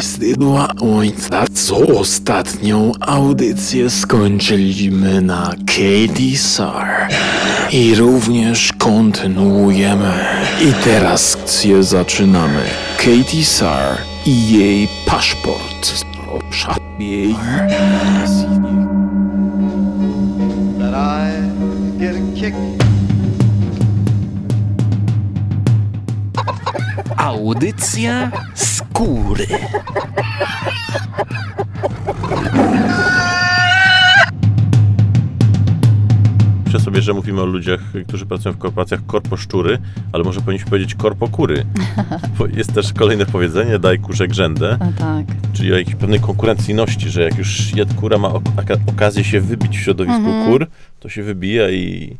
wstydła ojca, co ostatnią audycję skończyliśmy na Katie Sar. I również kontynuujemy. I teraz akcję zaczynamy. Katie Sar i jej paszport. Obszar jej... Audycja z góry. Myślę sobie, że mówimy o ludziach, którzy pracują w korporacjach korposzczury, ale może powinniśmy powiedzieć korpokury. Bo jest też kolejne powiedzenie, daj kurze grzędę. Tak. Czyli o jakiejś pewnej konkurencyjności, że jak już jed kura ma okazję się wybić w środowisku mhm. kur, to się wybija i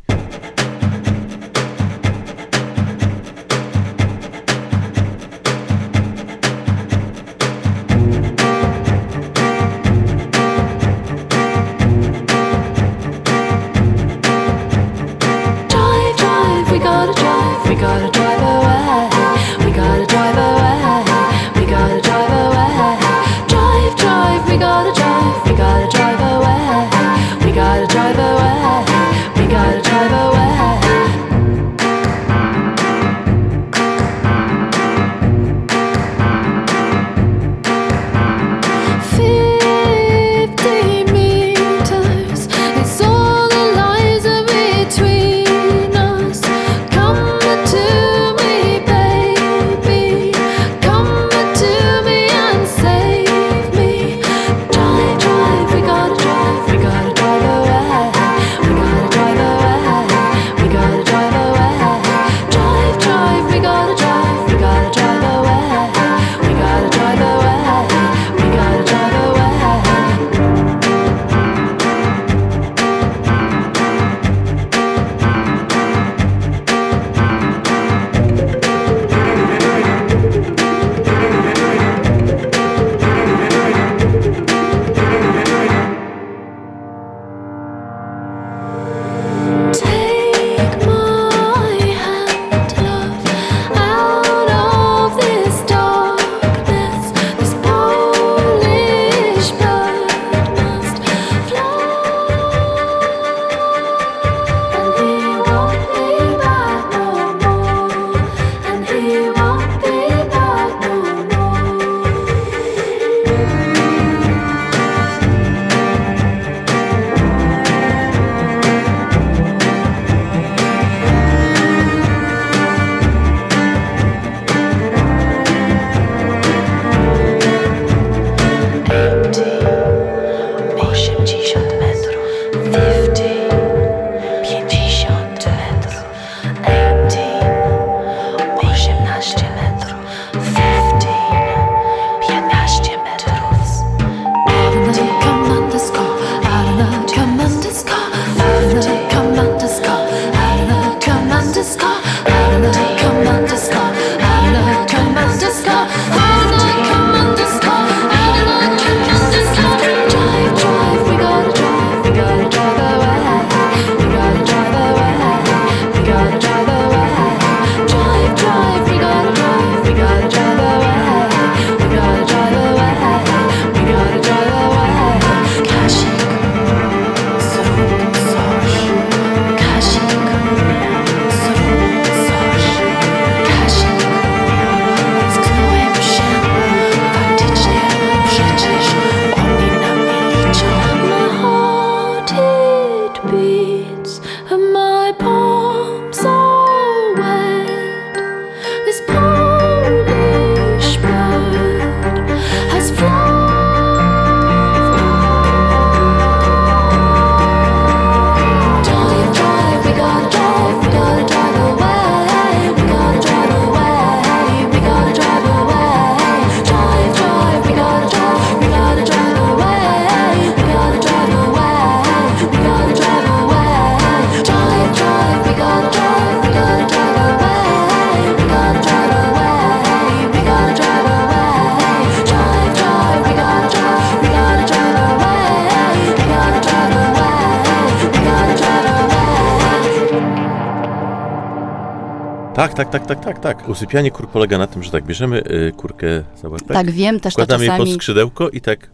Tak, tak, tak, tak, tak, tak. Usypianie kur polega na tym, że tak bierzemy y, kurkę za łeb, Tak, wiem, też to wkładamy jej pod czasami... skrzydełko i tak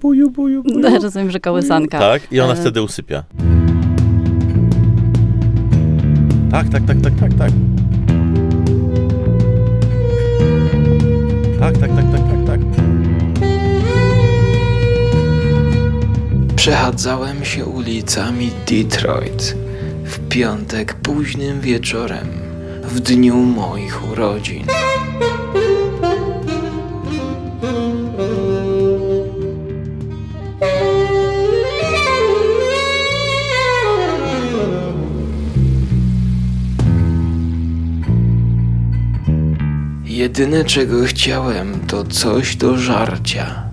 buju, buju, buju. Rozumiem, że kołysanka. Tak, i ona E, wtedy usypia. Tak, tak, tak, tak, tak, tak. Tak, tak, tak, tak, tak, tak. Przechadzałem się ulicami Detroit w piątek późnym wieczorem, w dniu moich urodzin. Jedyne czego chciałem to coś do żarcia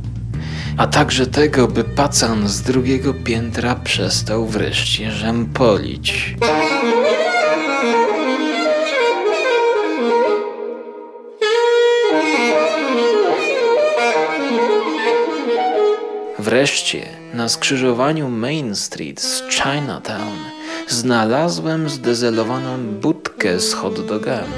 a także tego, by pacan z drugiego piętra przestał wreszcie rzępolić. Wreszcie, na skrzyżowaniu Main Street z Chinatown, znalazłem zdezelowaną budkę z hot dogami.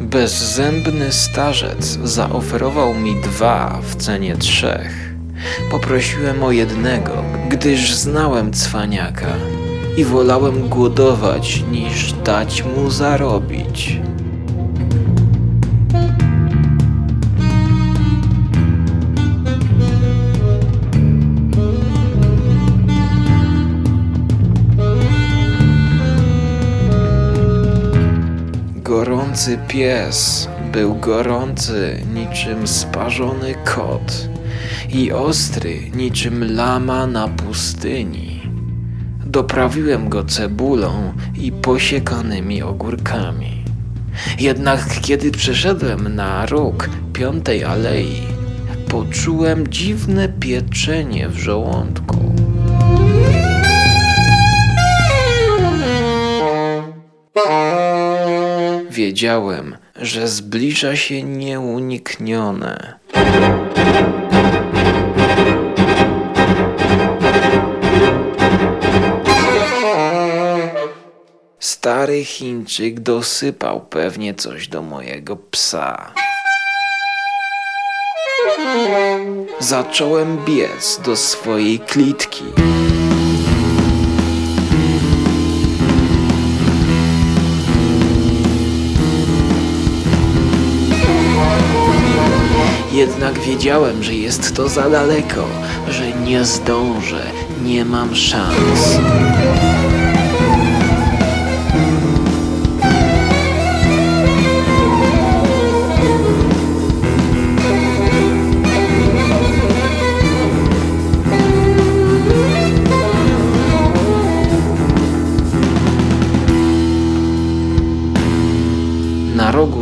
Bezzębny starzec zaoferował mi dwa w cenie trzech. Poprosiłem o jednego, gdyż znałem cwaniaka i wolałem głodować niż dać mu zarobić. Gorący pies był gorący niczym sparzony kot i ostry niczym lama na pustyni. Doprawiłem go cebulą i posiekanymi ogórkami. Jednak kiedy przeszedłem na róg piątej alei, poczułem dziwne pieczenie w żołądku. Wiedziałem, że zbliża się nieuniknione. Stary Chińczyk dosypał pewnie coś do mojego psa. Zacząłem biec do swojej klitki. Jednak wiedziałem, że jest to za daleko, że nie zdążę, nie mam szans.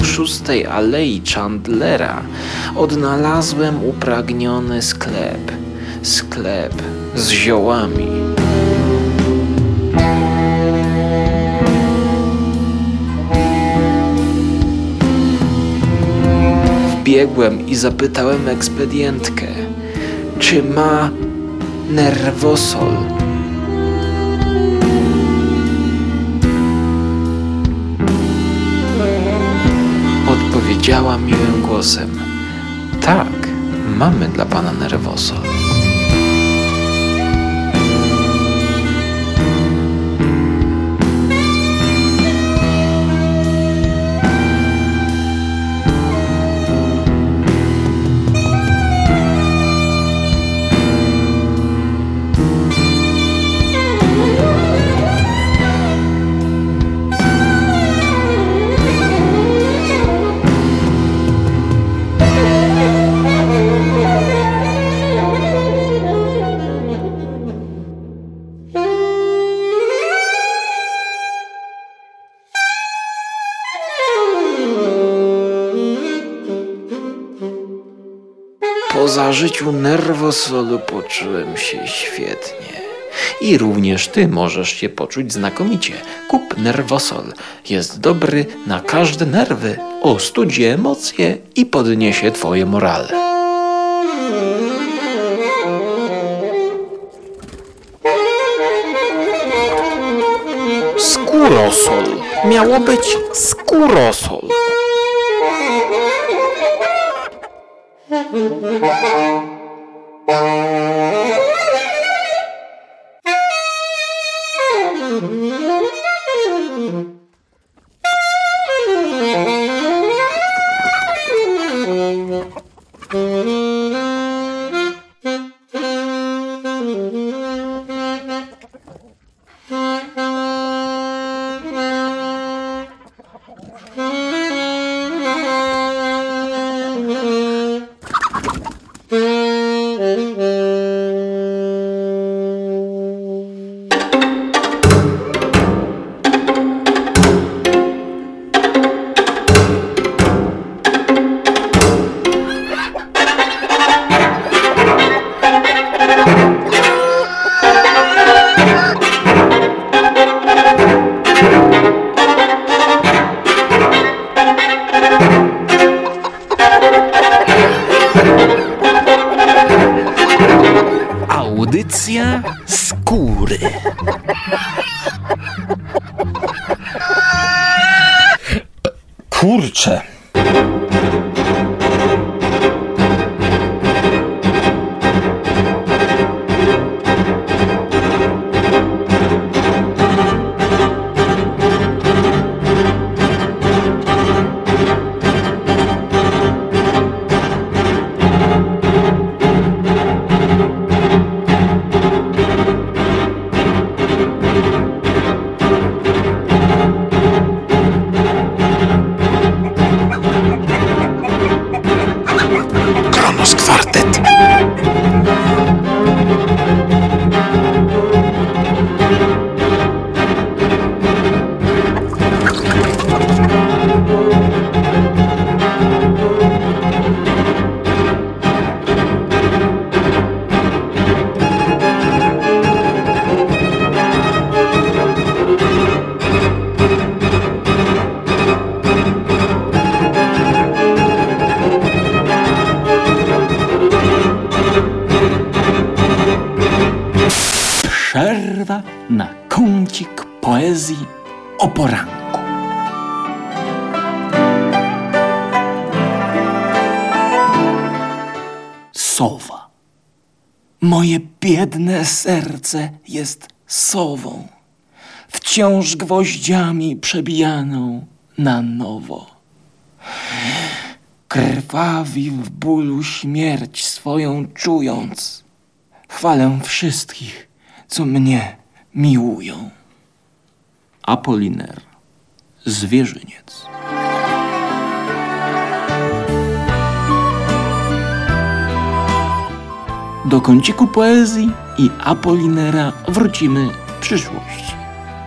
Szóstej alei Chandlera odnalazłem upragniony sklep. Sklep z ziołami. Wbiegłem i zapytałem ekspedientkę, czy ma nerwosol. Odpowiedziała miłym głosem: Tak, mamy dla pana nerwosol. życiu nerwosolu poczułem się świetnie. I również ty możesz się poczuć znakomicie. Kup Nerwosol. Jest dobry na każde nerwy, ostudzi emocje i podniesie twoje morale. Skórosol. Miało być skórosol. Thank you. Przerwa na kącik poezji o poranku. Sowa. Moje biedne serce jest sową, wciąż gwoździami przebijaną na nowo. Krwawi w bólu śmierć swoją czując, chwalę wszystkich, co mnie miłują. Apoliner, zwierzyniec. Do kąciku poezji i Apolinera wrócimy w przyszłości.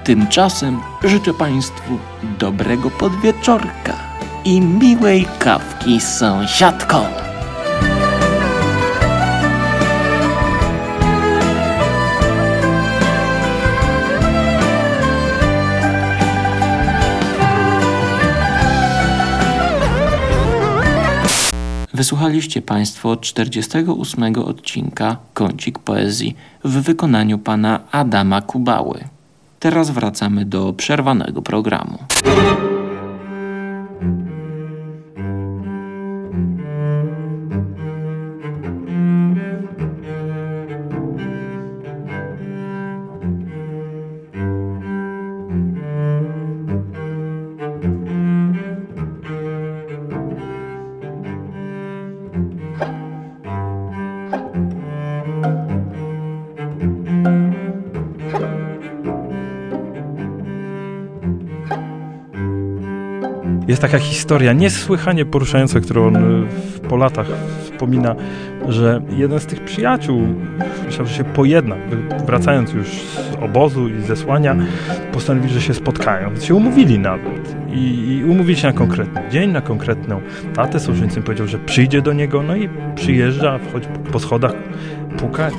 Tymczasem życzę Państwu dobrego podwieczorka i miłej kawki z sąsiadką. Wysłuchaliście Państwo 48 odcinka Kącik Poezji w wykonaniu pana Adama Kubały. Teraz wracamy do przerwanego programu. Jest taka historia niesłychanie poruszająca, którą on w- po latach wspomina, że jeden z tych przyjaciół myślał, że się pojedna. Wracając już z obozu i zesłania, postanowili, że się spotkają. Więc się umówili nawet. I, I umówili się na konkretny dzień, na konkretną datę. Sołżenicyn powiedział, że przyjdzie do niego, no i przyjeżdża, wchodzi po schodach, puka,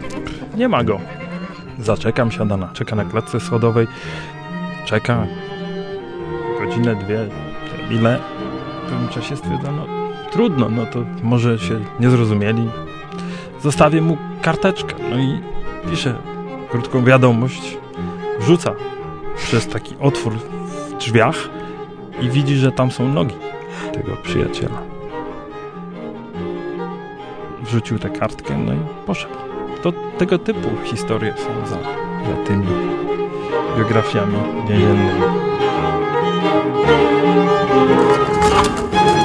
nie ma go. Zaczekam, siada na, czeka na klatce schodowej, czeka godzinę, dwie, ile w pewnym czasie stwierdzono, trudno, no to może się nie zrozumieli. Zostawię mu karteczkę, no i pisze krótką wiadomość, wrzuca przez taki otwór w drzwiach i widzi, że tam są nogi tego przyjaciela. Wrzucił tę kartkę, no i poszedł. To tego typu historie są za, za tymi biografiami więziennymi. Thank you.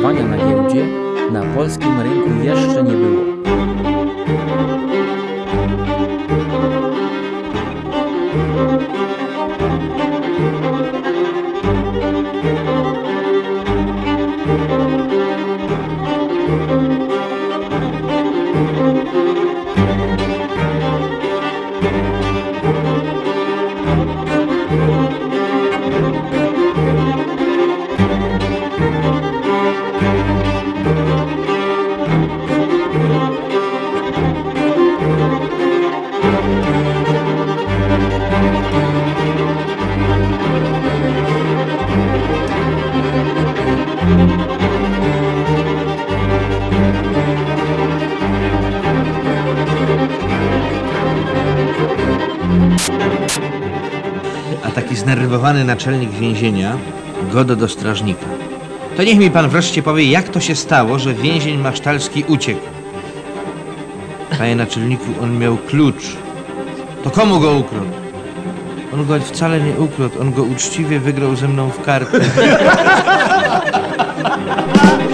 Inwestowania na giełdzie na polskim A taki znerwowany naczelnik więzienia godo do strażnika. To niech mi pan wreszcie powie, jak to się stało, że więzień masztalski uciekł. Panie naczelniku, on miał klucz. To komu go ukradł? On go wcale nie ukradł, on go uczciwie wygrał ze mną w karty.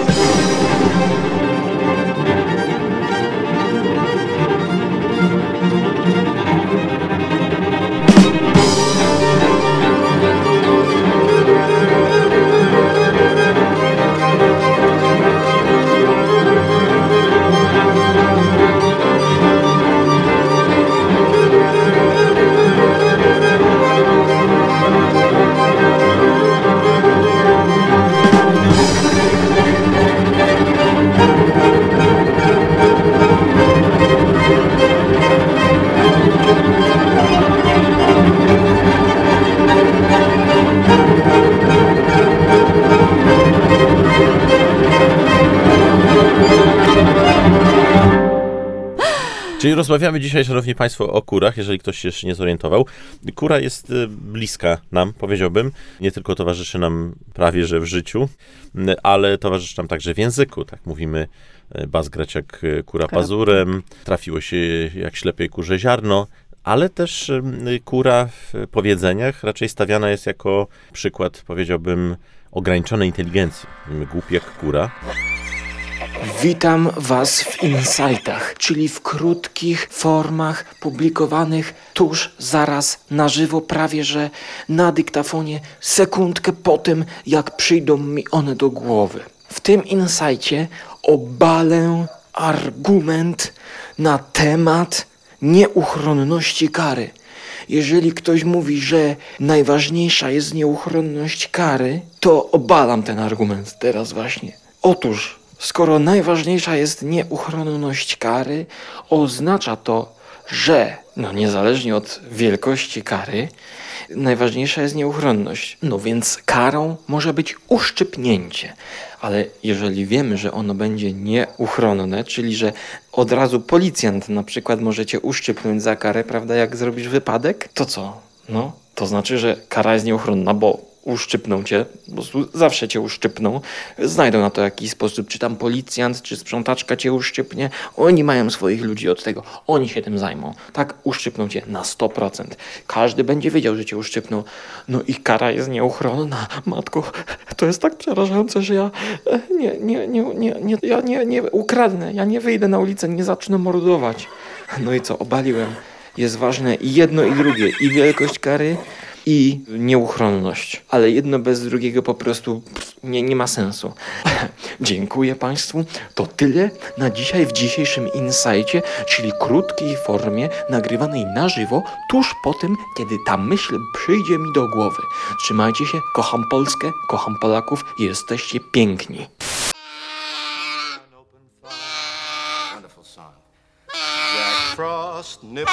rozmawiamy dzisiaj, szanowni państwo, o kurach, jeżeli ktoś się jeszcze nie zorientował. Kura jest y, bliska nam, powiedziałbym. Nie tylko towarzyszy nam prawie, że w życiu, ale towarzyszy nam także w języku. Tak mówimy, y, bas grać jak y, kura pazurem, trafiło się jak ślepej kurze ziarno, ale też kura w powiedzeniach raczej stawiana jest jako przykład, powiedziałbym, ograniczonej inteligencji. Głupi jak kura. Witam Was w Insightach, czyli w krótkich formach publikowanych tuż, zaraz, na żywo, prawie że na dyktafonie, sekundkę po tym, jak przyjdą mi one do głowy. W tym Insightie obalę argument na temat nieuchronności kary. Jeżeli ktoś mówi, że najważniejsza jest nieuchronność kary, to obalam ten argument teraz właśnie. Otóż, skoro najważniejsza jest nieuchronność kary, oznacza to, że, no niezależnie od wielkości kary, najważniejsza jest nieuchronność. No więc karą może być uszczypnięcie. Ale jeżeli wiemy, że ono będzie nieuchronne, czyli że od razu policjant na przykład może cię uszczypnąć za karę, prawda, jak zrobisz wypadek, to co? No, to znaczy, że kara jest nieuchronna, bo uszczypną cię, po prostu zawsze cię uszczypną. Znajdą na to jakiś sposób, czy tam policjant, czy sprzątaczka cię uszczypnie. Oni mają swoich ludzi od tego. Oni się tym zajmą. Tak, uszczypną cię na 100%. Każdy będzie wiedział, że cię uszczypną. No i kara jest nieuchronna. Matko, to jest tak przerażające, że ja e, nie, nie, nie, nie, nie, ja nie, nie ukradnę. Ja nie wyjdę na ulicę, nie zacznę mordować. No i co, obaliłem. Jest ważne i jedno i drugie. I wielkość kary, i nieuchronność. Ale jedno bez drugiego po prostu nie, nie ma sensu. Dziękuję Państwu. To tyle na dzisiaj w dzisiejszym Insightie, czyli krótkiej formie nagrywanej na żywo, tuż po tym, kiedy ta myśl przyjdzie mi do głowy. Trzymajcie się, kocham Polskę, kocham Polaków, jesteście piękni. Frost nipping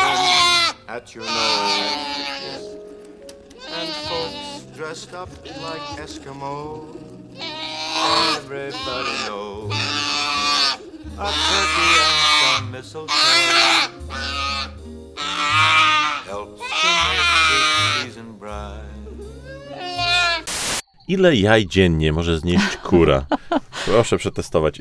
at your nose. And folks dressed up like. Everybody knows a turkey and some mistletoe helps to make this season bright. Ile jaj dziennie może znieść kura? Proszę przetestować.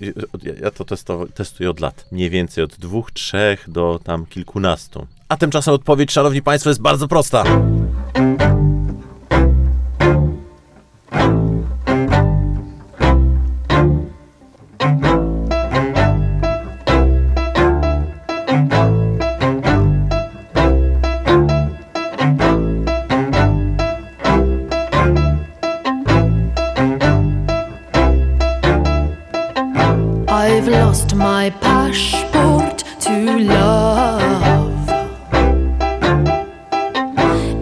Ja- to testuję od lat. Mniej więcej od dwóch, trzech do tam kilkunastu. A tymczasem odpowiedź, szanowni państwo, jest bardzo prosta. I've lost my passport to love.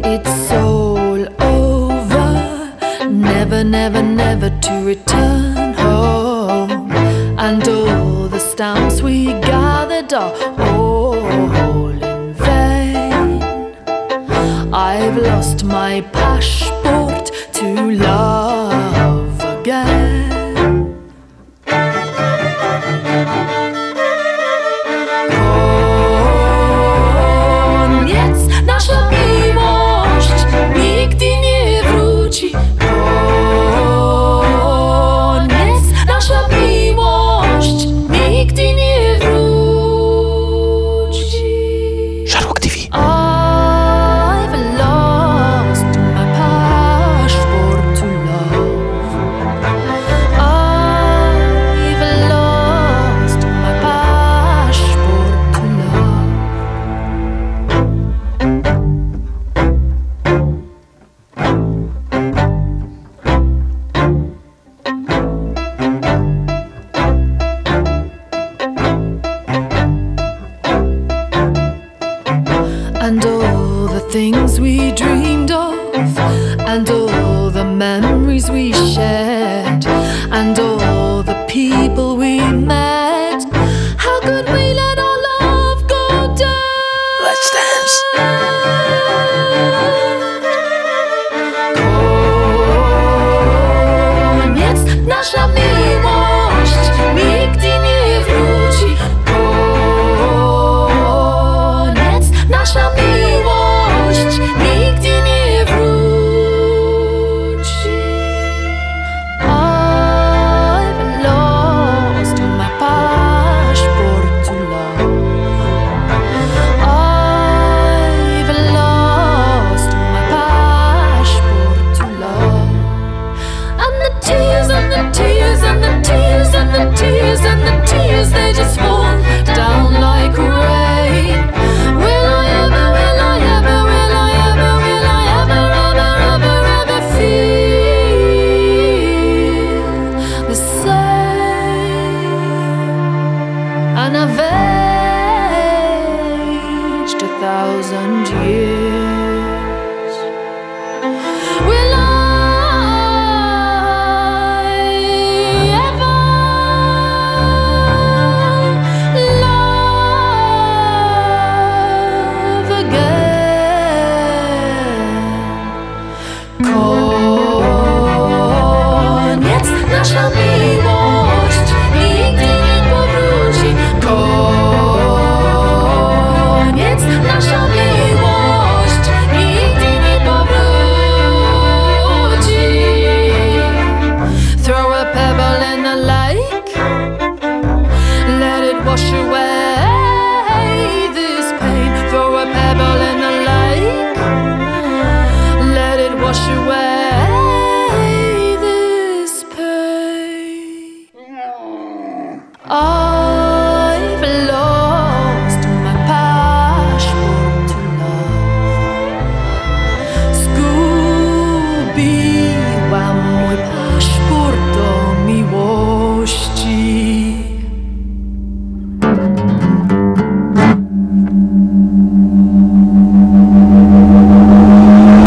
It's all over, never, never, never to return home. And all the stamps we gathered are all in vain. I've lost my passport